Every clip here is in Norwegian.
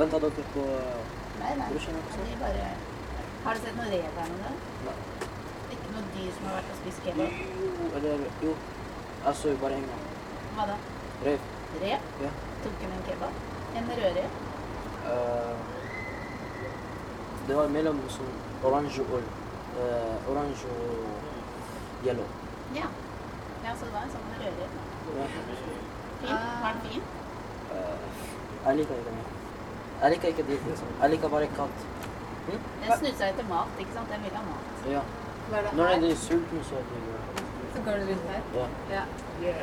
Venta dere på Nei, nei. De bare Har du sett noe rev her noen gang? Nei. Ikke noe dyr som har vært og spist kebab? Jo, eller Jo. Jeg så jo bare en gang. Hva da? Rev. Rev? Ja. Tok hun en kebab? En rødrev? Uh, det var mellom sånn oransje og uh, Oransje og yellow. Ja. Ja, så det var en sånn rødrev. Ja. Fin? Var den fin? Uh, jeg liker det. Jeg liker ikke dyr. Liksom. Jeg liker bare katt. Hm? Den snudde seg etter mat, ikke sant? Den vil ha mat. Ja. Er Når her? er de sultne, så Så går du rundt her. Ja. Ja.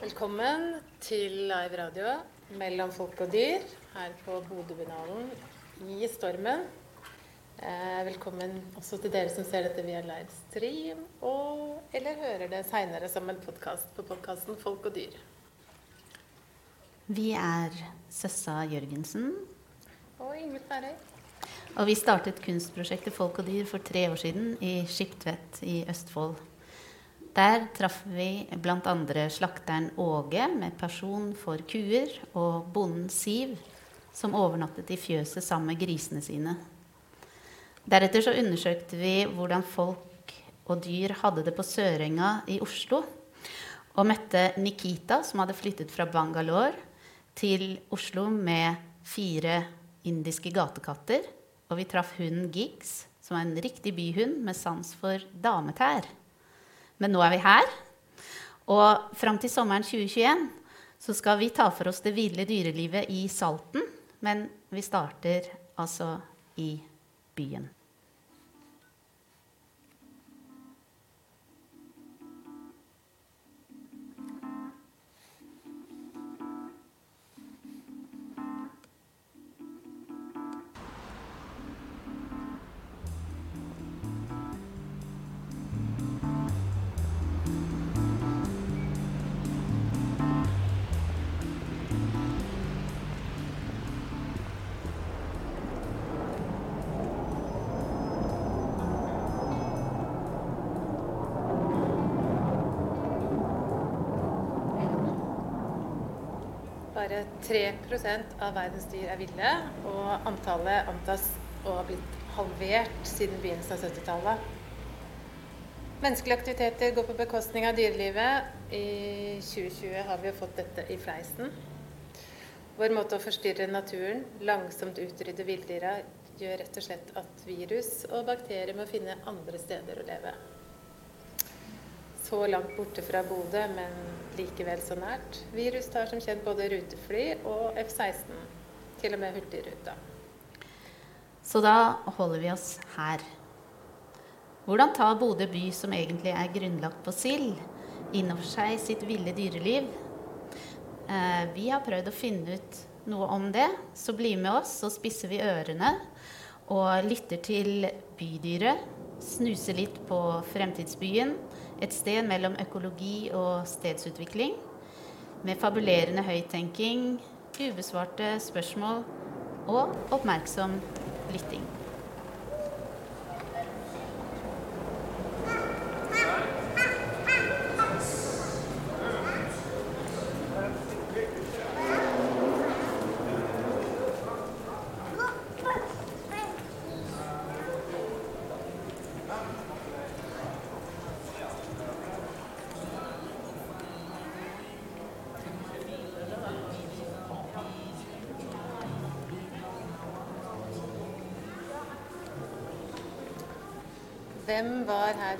Velkommen til live radio mellom folk og dyr her på Bodøbinalen i stormen. Eh, velkommen også til dere som ser dette via livestream, og, eller hører det seinere som en podkast på podkasten Folk og dyr. Vi er Søssa Jørgensen, Og Ingvild Færøy. og vi startet kunstprosjektet Folk og dyr for tre år siden i Skiptvet i Østfold. Der traff vi bl.a. slakteren Åge med person for kuer, og bonden Siv, som overnattet i fjøset sammen med grisene sine. Deretter så undersøkte vi hvordan folk og dyr hadde det på Sørenga i Oslo, og møtte Nikita, som hadde flyttet fra Bangalore til Oslo med fire indiske gatekatter. Og vi traff hunden Giggs, som er en riktig byhund med sans for dametær. Men nå er vi her. Og fram til sommeren 2021 så skal vi ta for oss det ville dyrelivet i Salten. Men vi starter altså i byen. 3 av verdens dyr er ville, og antallet antas å ha blitt halvert siden begynnelsen av 70-tallet. Menneskelige aktiviteter går på bekostning av dyrelivet. I 2020 har vi jo fått dette i fleisen. Vår måte å forstyrre naturen, langsomt utrydde villdyra, gjør rett og slett at virus og bakterier må finne andre steder å leve. Så langt borte fra Bodø, men likevel så nært. Virus tar som kjent både rutefly og F-16, til og med Hurtigruta. Så da holder vi oss her. Hvordan tar Bodø by, som egentlig er grunnlagt på sild, innover seg sitt ville dyreliv? Eh, vi har prøvd å finne ut noe om det, så bli med oss, så spisser vi ørene og lytter til bydyret. Snuser litt på fremtidsbyen, et sted mellom økologi og stedsutvikling. Med fabulerende høyttenking, ubesvarte spørsmål og oppmerksom lytting.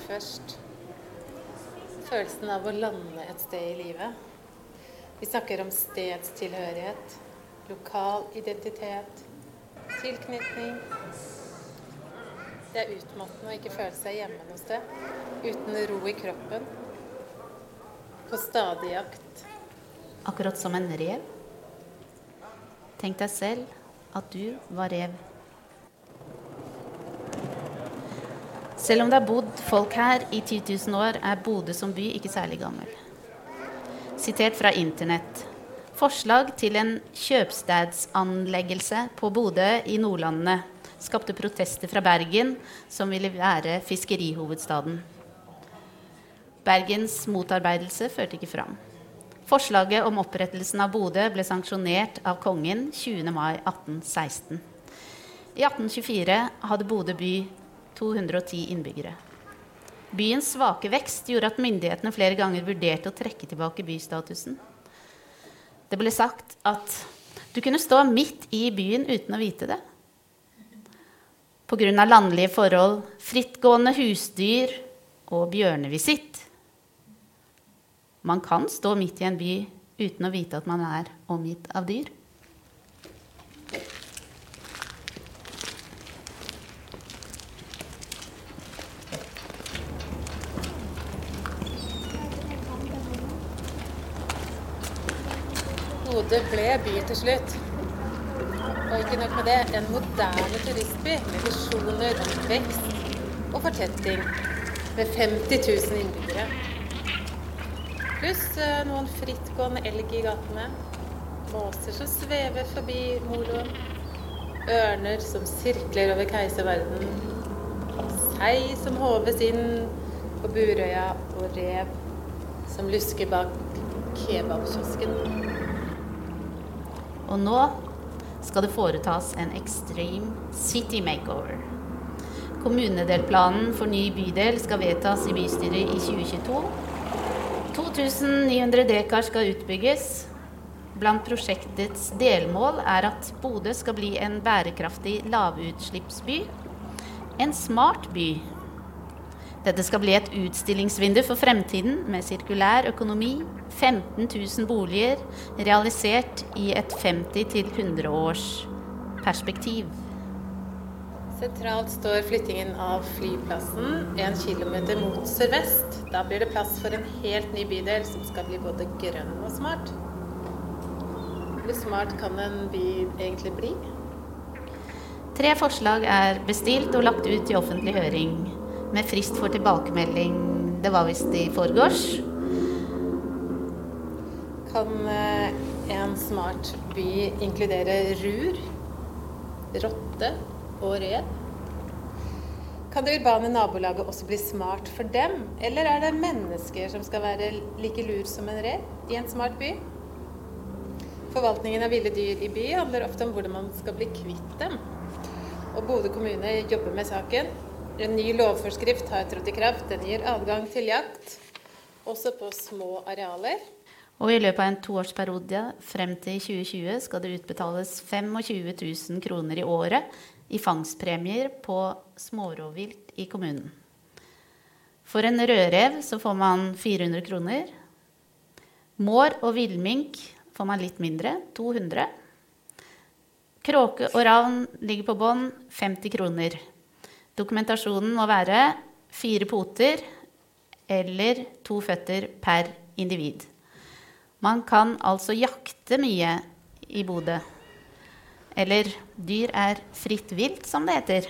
Først? Følelsen av å lande et sted i livet. Vi snakker om stedstilhørighet, lokal identitet, tilknytning. Det er utmattende å ikke føle seg hjemme noe sted, uten ro i kroppen. På stadig jakt. Akkurat som en rev. Tenk deg selv at du var rev. Selv om det har bodd folk her i 10 000 år, er Bodø som by ikke særlig gammel. Sitert fra internett. Forslag til en kjøpstedsanleggelse på Bodø i Nordlandene skapte protester fra Bergen, som ville være fiskerihovedstaden. Bergens motarbeidelse førte ikke fram. Forslaget om opprettelsen av Bodø ble sanksjonert av kongen 20. mai 1816. I 1824 hadde Bodø by 210 innbyggere. Byens svake vekst gjorde at myndighetene flere ganger vurderte å trekke tilbake bystatusen. Det ble sagt at du kunne stå midt i byen uten å vite det. Pga. landlige forhold, frittgående husdyr og bjørnevisitt man kan stå midt i en by uten å vite at man er omgitt av dyr. Bodø ble by til slutt. Og ikke nok med det, en moderne turistby med visjoner vekst og fortetting. Med 50 000 innbyggere. Pluss eh, noen frittgående elg i gatene. Måser som svever forbi moloen. Ørner som sirkler over keiserverden. Sei som håves inn på Burøya, og rev som lusker bak kebabkiosken. Og nå skal det foretas en extreme city makeover. Kommunedelplanen for ny bydel skal vedtas i bystyret i 2022. 2900 dekar skal utbygges. Blant prosjektets delmål er at Bodø skal bli en bærekraftig lavutslippsby. En smart by. Dette skal bli et utstillingsvindu for fremtiden med sirkulær økonomi, 15 000 boliger realisert i et 50-100 års perspektiv. Sentralt står flyttingen av flyplassen en kilometer mot sørvest. Da blir det plass for en helt ny bydel som skal bli både grønn og smart. Hvor smart kan en by egentlig bli? Tre forslag er bestilt og lagt ut i offentlig høring, med frist for tilbakemelding det var visst i forgårs. Kan eh, en smart by inkludere rur, rotte og rev? Kan det urbane nabolaget også bli smart for dem, eller er det mennesker som skal være like lur som en rev i en smart by? Forvaltningen av ville dyr i by handler ofte om hvordan man skal bli kvitt dem. Og Bodø kommune jobber med saken. En ny lovforskrift har trådt i kraft. Den gir adgang til jakt, også på små arealer. Og i løpet av en toårsperiode frem til 2020 skal det utbetales 25 000 kroner i året i fangstpremier på smårovvilt i kommunen. For en rødrev så får man 400 kroner. Mår og villmink får man litt mindre, 200. Kråke og ravn ligger på bånn, 50 kroner. Dokumentasjonen må være fire poter eller to føtter per individ. Man kan altså jakte mye i Bodø. Eller dyr er fritt vilt, som det heter.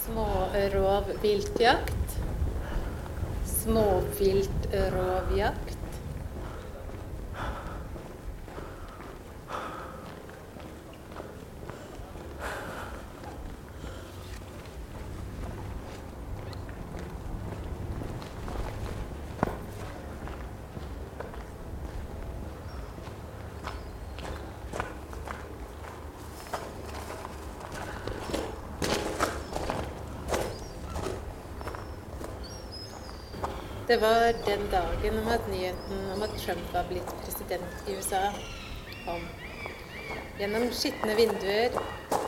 Smårovviltjakt. Småviltrovjakt. Det var den dagen om at nyheten om at Trump var blitt president i USA, kom. Gjennom skitne vinduer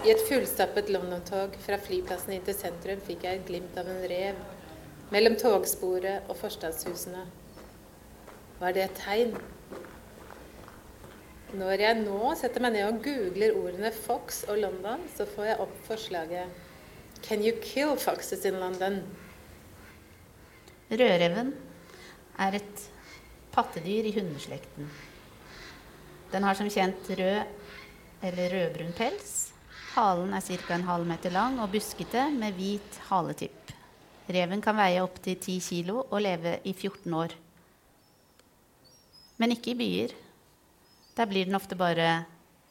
i et fullstappet London-tog fra flyplassen inn til sentrum fikk jeg et glimt av en rev mellom togsporet og forstadshusene. Var det et tegn? Når jeg nå setter meg ned og googler ordene Fox og London, så får jeg opp forslaget Can you kill foxes in London? Rødreven er et pattedyr i hundeslekten. Den har som kjent rød eller rødbrun pels. Halen er ca. en halv meter lang og buskete med hvit haletipp. Reven kan veie opptil 10 kg og leve i 14 år. Men ikke i byer. Der blir den ofte bare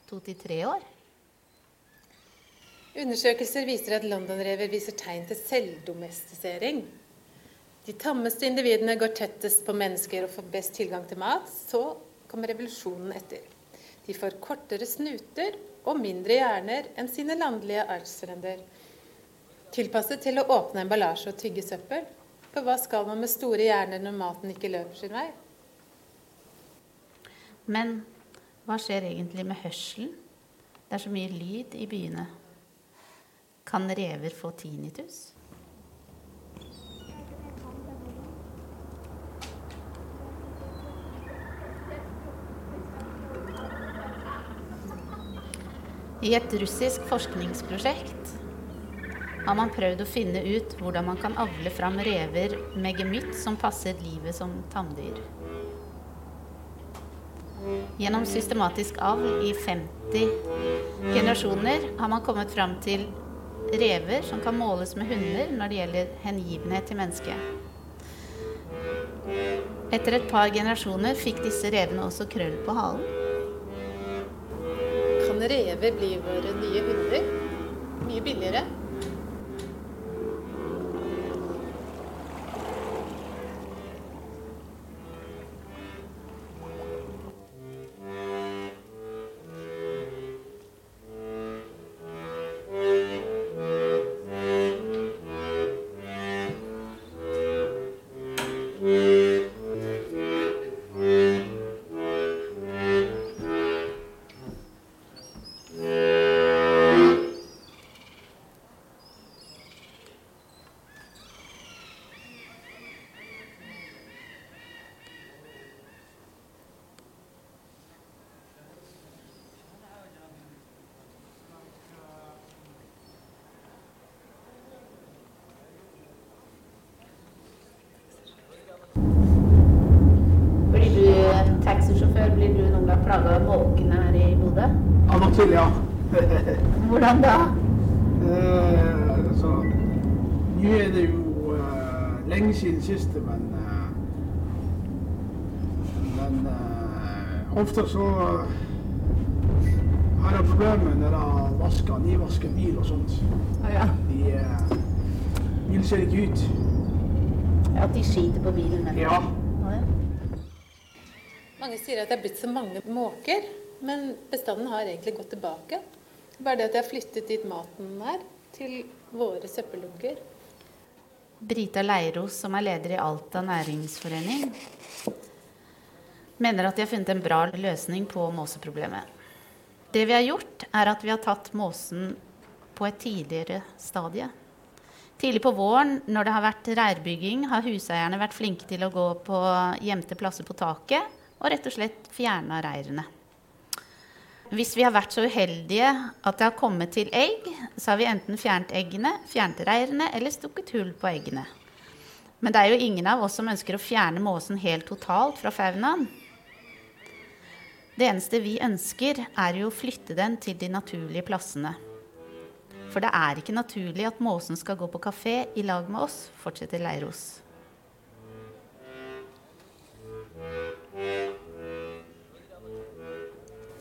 2-3 år. Undersøkelser viser at londonrever viser tegn til selvdomestisering. De tammeste individene går tettest på mennesker og får best tilgang til mat. Så kommer revolusjonen etter. De får kortere snuter og mindre hjerner enn sine landlige artsfrender. Tilpasset til å åpne emballasje og tygge søppel. For hva skal man med store hjerner når maten ikke løper sin vei? Men hva skjer egentlig med hørselen? Det er så mye lyd i byene. Kan rever få tinnitus? I et russisk forskningsprosjekt har man prøvd å finne ut hvordan man kan avle fram rever med gemytt som passer livet som tanndyr. Gjennom systematisk avl i 50 generasjoner har man kommet fram til rever som kan måles med hunder når det gjelder hengivenhet til mennesket. Etter et par generasjoner fikk disse revene også krøll på halen. Kan rever bli våre nye hunder? Mye billigere? Av måkene her i Bodø? Av og til, ja. Hvordan da? Eh, så, nå er det jo eh, lenge siden siste, men eh, Men eh, ofte så har jeg problemer når jeg vasker, nyvasker bil og sånt. ja. De eh, Bil ser ikke ut. At de skiter på bilen? eller? Ja. Sier at det er blitt så mange måker, men bestanden har egentlig gått tilbake. Bare det at de har flyttet dit maten er, til våre søppeldunker. Brita Leiros, som er leder i Alta næringsforening, mener at de har funnet en bra løsning på måseproblemet. Det vi har gjort, er at vi har tatt måsen på et tidligere stadie. Tidlig på våren, når det har vært reirbygging, har huseierne vært flinke til å gå på gjemte plasser på taket og rett og slett fjerna reirene. Hvis vi har vært så uheldige at det har kommet til egg, så har vi enten fjernet eggene, fjernet reirene eller stukket hull på eggene. Men det er jo ingen av oss som ønsker å fjerne måsen helt totalt fra faunaen. Det eneste vi ønsker, er jo å flytte den til de naturlige plassene. For det er ikke naturlig at måsen skal gå på kafé i lag med oss, fortsetter Leiros.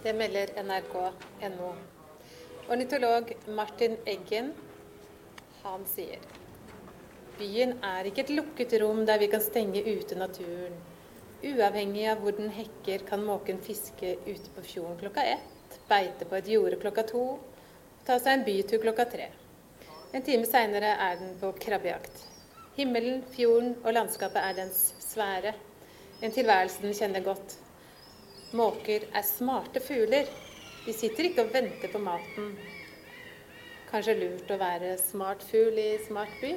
Det melder nrk.no. Ornitolog Martin Eggen, han sier Byen er ikke et lukket rom der vi kan stenge ute naturen. Uavhengig av hvor den hekker, kan måken fiske ute på fjorden klokka ett, beite på et jorde klokka to, og ta seg en bytur klokka tre. En time seinere er den på krabbejakt. Himmelen, fjorden og landskapet er dens sfære. En tilværelse den kjenner godt. Måker er smarte fugler. De sitter ikke og venter på maten. Kanskje lurt å være smart fugl i smart by?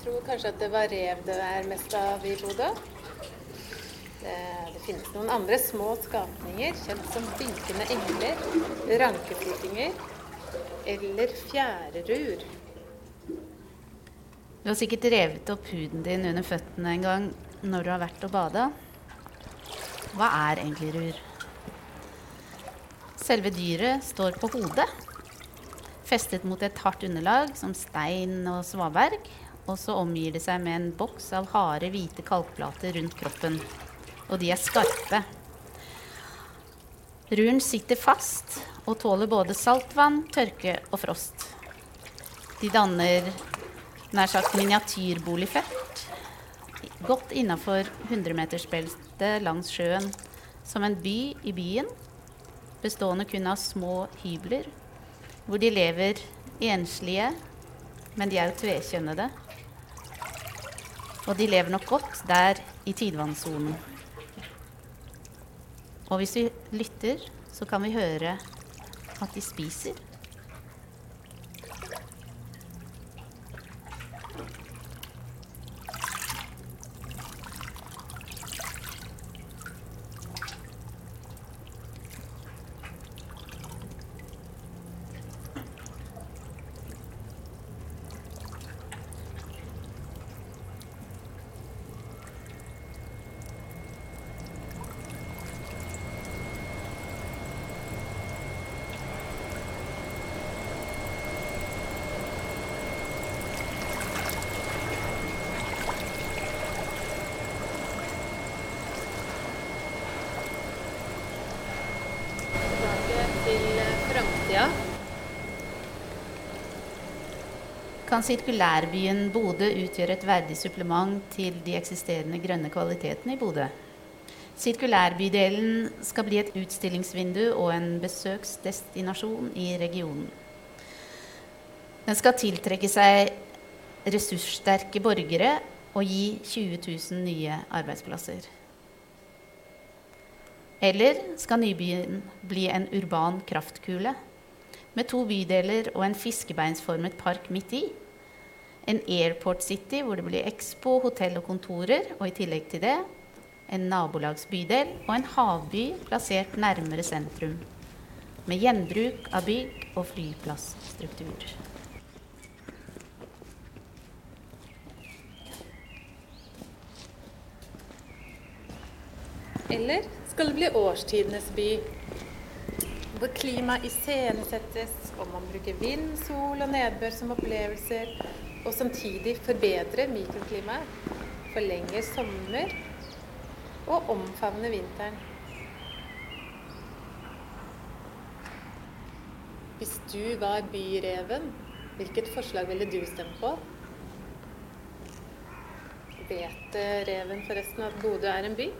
Tror kanskje at det var rev det er mest av i Bodø? Det, det finnes noen andre små skapninger, kjent som vinkende engler, rankeflytinger eller fjærerur. Du har sikkert revet opp huden din under føttene en gang når du har vært og bada. Hva er egentlig rur? Selve dyret står på hodet, festet mot et hardt underlag som stein og svaberg. Og så omgir det seg med en boks av harde, hvite kalkplater rundt kroppen. Og de er skarpe. Ruren sitter fast og tåler både saltvann, tørke og frost. De danner nær sagt miniatyrboligfelt godt innafor 100-metersbeltet langs sjøen, som en by i byen, bestående kun av små hybler, hvor de lever enslige, men de er jo tvekjønnede. Og de lever nok godt der i tidevannssonen. Og hvis vi lytter, så kan vi høre at de spiser. Tilbake til framtida. Kan sirkulærbyen Bodø utgjøre et verdig supplement til de eksisterende grønne kvalitetene i Bodø? Sirkulærbydelen skal bli et utstillingsvindu og en besøksdestinasjon i regionen. Den skal tiltrekke seg ressurssterke borgere og gi 20 000 nye arbeidsplasser. Eller skal nybyen bli en urban kraftkule med to bydeler og en fiskebeinsformet park midt i? En airport city hvor det blir expo, hotell og kontorer, og i tillegg til det en nabolagsbydel og en havby plassert nærmere sentrum. Med gjenbruk av bygg og flyplassstruktur. Eller skal det bli årstidenes by? Hvor klimaet iscenesettes, og man bruker vind, sol og nedbør som opplevelser, og samtidig forbedrer mikroklimaet, forlenger sommer og omfavner vinteren. Hvis du var byreven, hvilket forslag ville du stemt på? Vet reven forresten at Bodø er en by?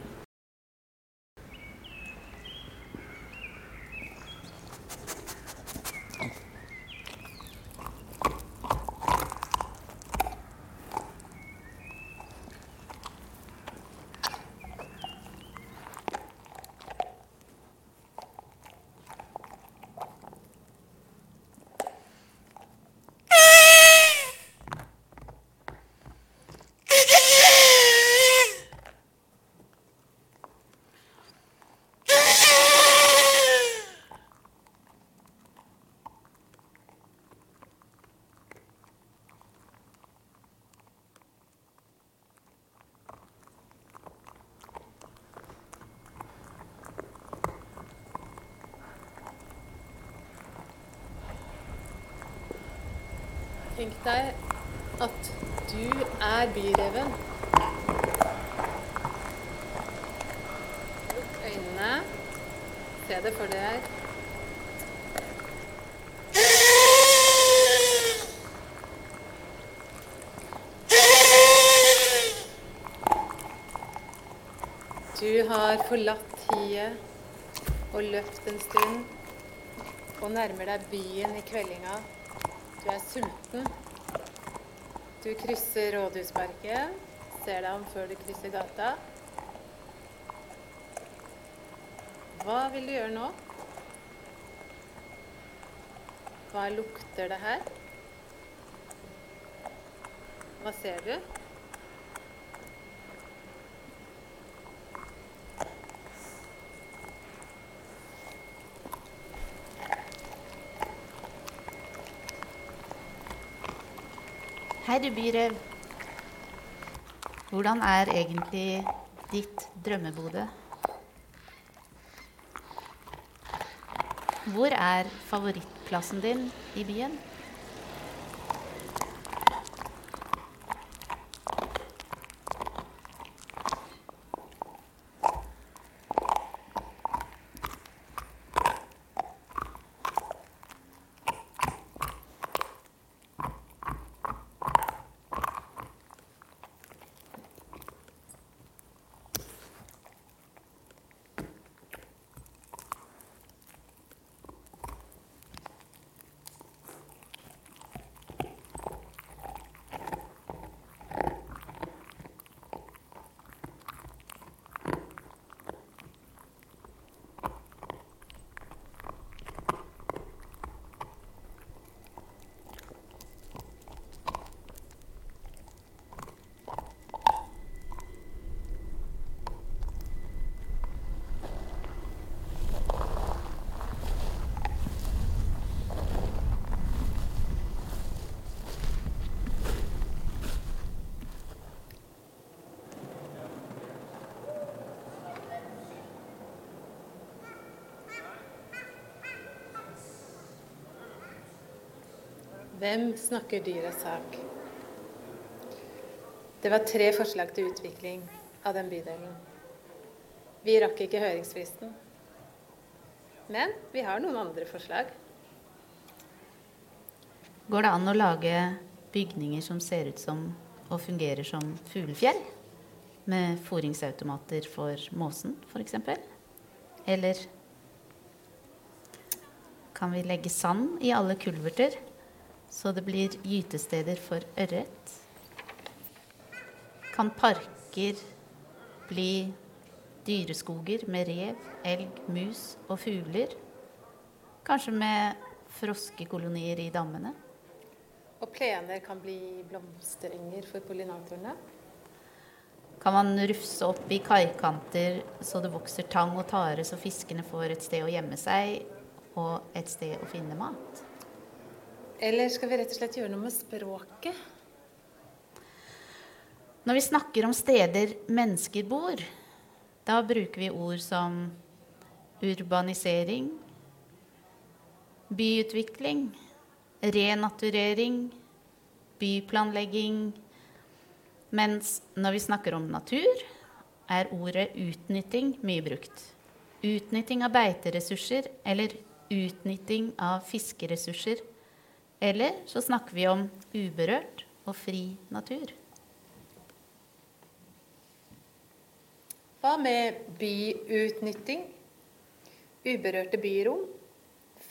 Tenk deg at du er byreven. Lukk øynene. Se det for deg. Du har forlatt hiet og løpt en stund og nærmer deg byen i kveldinga. Du er sulten. Du krysser Rådhusparken, ser deg om før du krysser gata. Hva vil du gjøre nå? Hva lukter det her? Hva ser du? Herre byrev, hvordan er egentlig ditt drømmebode? Hvor er favorittplassen din i byen? Hvem snakker dyrets sak? Det var tre forslag til utvikling av den bydelen. Vi rakk ikke høringsfristen. Men vi har noen andre forslag. Går det an å lage bygninger som ser ut som og fungerer som fuglefjell? Med fôringsautomater for måsen, f.eks.? Eller kan vi legge sand i alle kulverter, så det blir gytesteder for ørret? Kan parker bli dyreskoger med rev, elg, mus og fugler? Kanskje med froskekolonier i dammene? Og plener kan bli blomsterenger for pollinatorene. Kan man rufse opp i kaikanter så det vokser tang og tare, så fiskene får et sted å gjemme seg og et sted å finne mat? Eller skal vi rett og slett gjøre noe med språket? Når vi snakker om steder mennesker bor, da bruker vi ord som urbanisering, byutvikling, renaturering, byplanlegging. Mens når vi snakker om natur, er ordet utnytting mye brukt. Utnytting av beiteressurser eller utnytting av fiskeressurser. Eller så snakker vi om uberørt og fri natur. Hva med byutnytting? Uberørte byrom?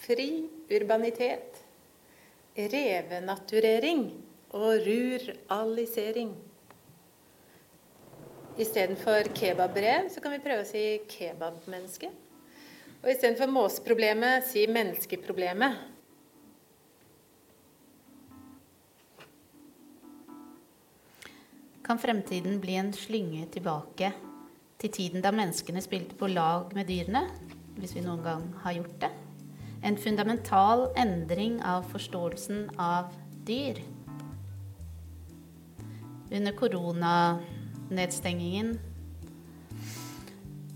Fri urbanitet? Revenaturering og ruralisering? Istedenfor kebabbrev så kan vi prøve å si kebabmenneske. Og istedenfor måsproblemet si menneskeproblemet. Kan fremtiden bli en slynge tilbake til tiden da menneskene spilte på lag med dyrene, hvis vi noen gang har gjort det? En fundamental endring av forståelsen av dyr. Under koronanedstengingen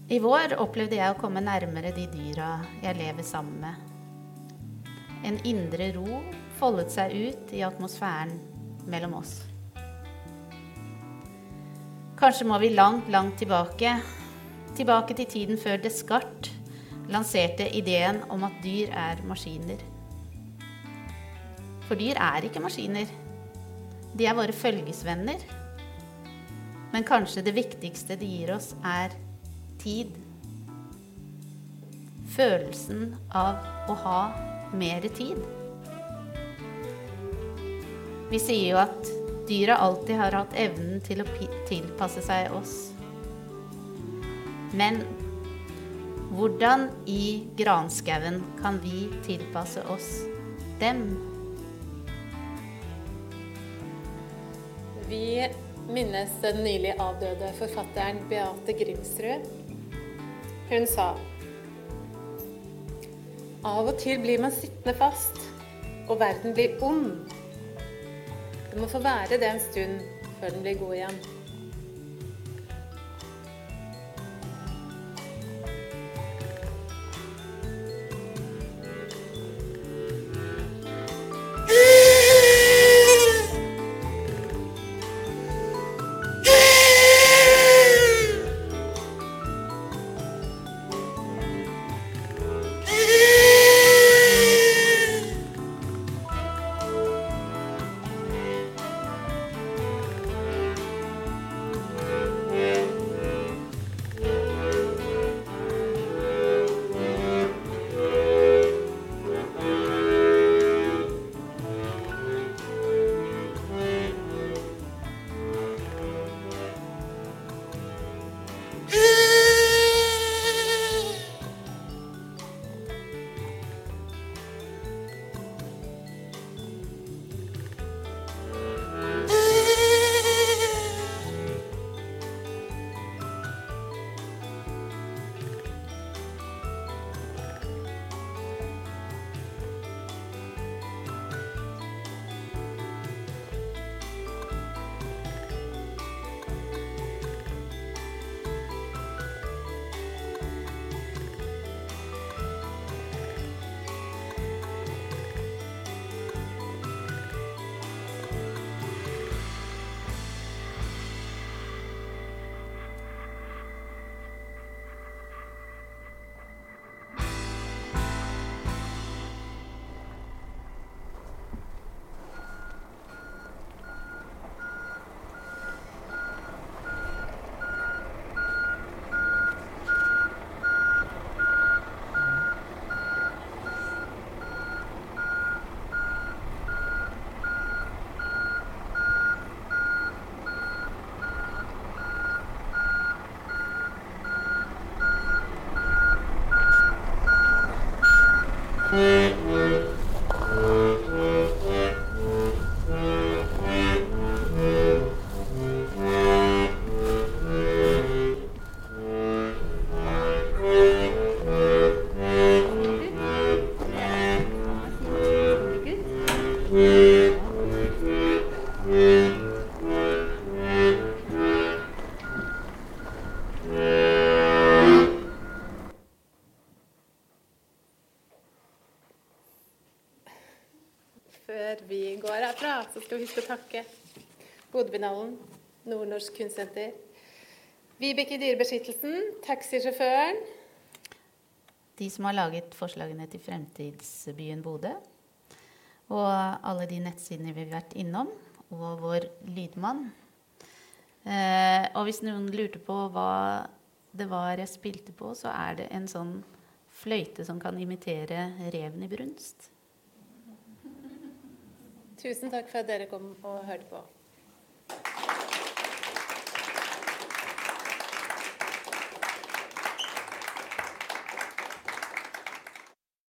i vår opplevde jeg å komme nærmere de dyra jeg lever sammen med. En indre ro foldet seg ut i atmosfæren mellom oss. Kanskje må vi langt, langt tilbake. Tilbake til tiden før Descartes lanserte ideen om at dyr er maskiner. For dyr er ikke maskiner. De er våre følgesvenner. Men kanskje det viktigste de gir oss, er tid. Følelsen av å ha mer tid. Vi sier jo at dyra alltid har hatt evnen til å tilpasse seg oss. Men hvordan i granskauen kan vi tilpasse oss dem? Vi minnes den nylig avdøde forfatteren Beate Grimsrud. Hun sa Av og til blir man sittende fast, og verden blir ond. Det må få være det en stund før den blir god igjen. Før vi går herfra, så skal vi huske å takke Bodøbinalen, Nordnorsk Kunstsenter, Vibeke Dyrebeskyttelsen, taxisjåføren, De som har laget forslagene til Fremtidsbyen Bodø. Og alle de nettsidene vi har vært innom. Og vår lydmann. Eh, og hvis noen lurte på hva det var jeg spilte på, så er det en sånn fløyte som kan imitere reven i brunst. tusen takk for at dere kom og hørte på.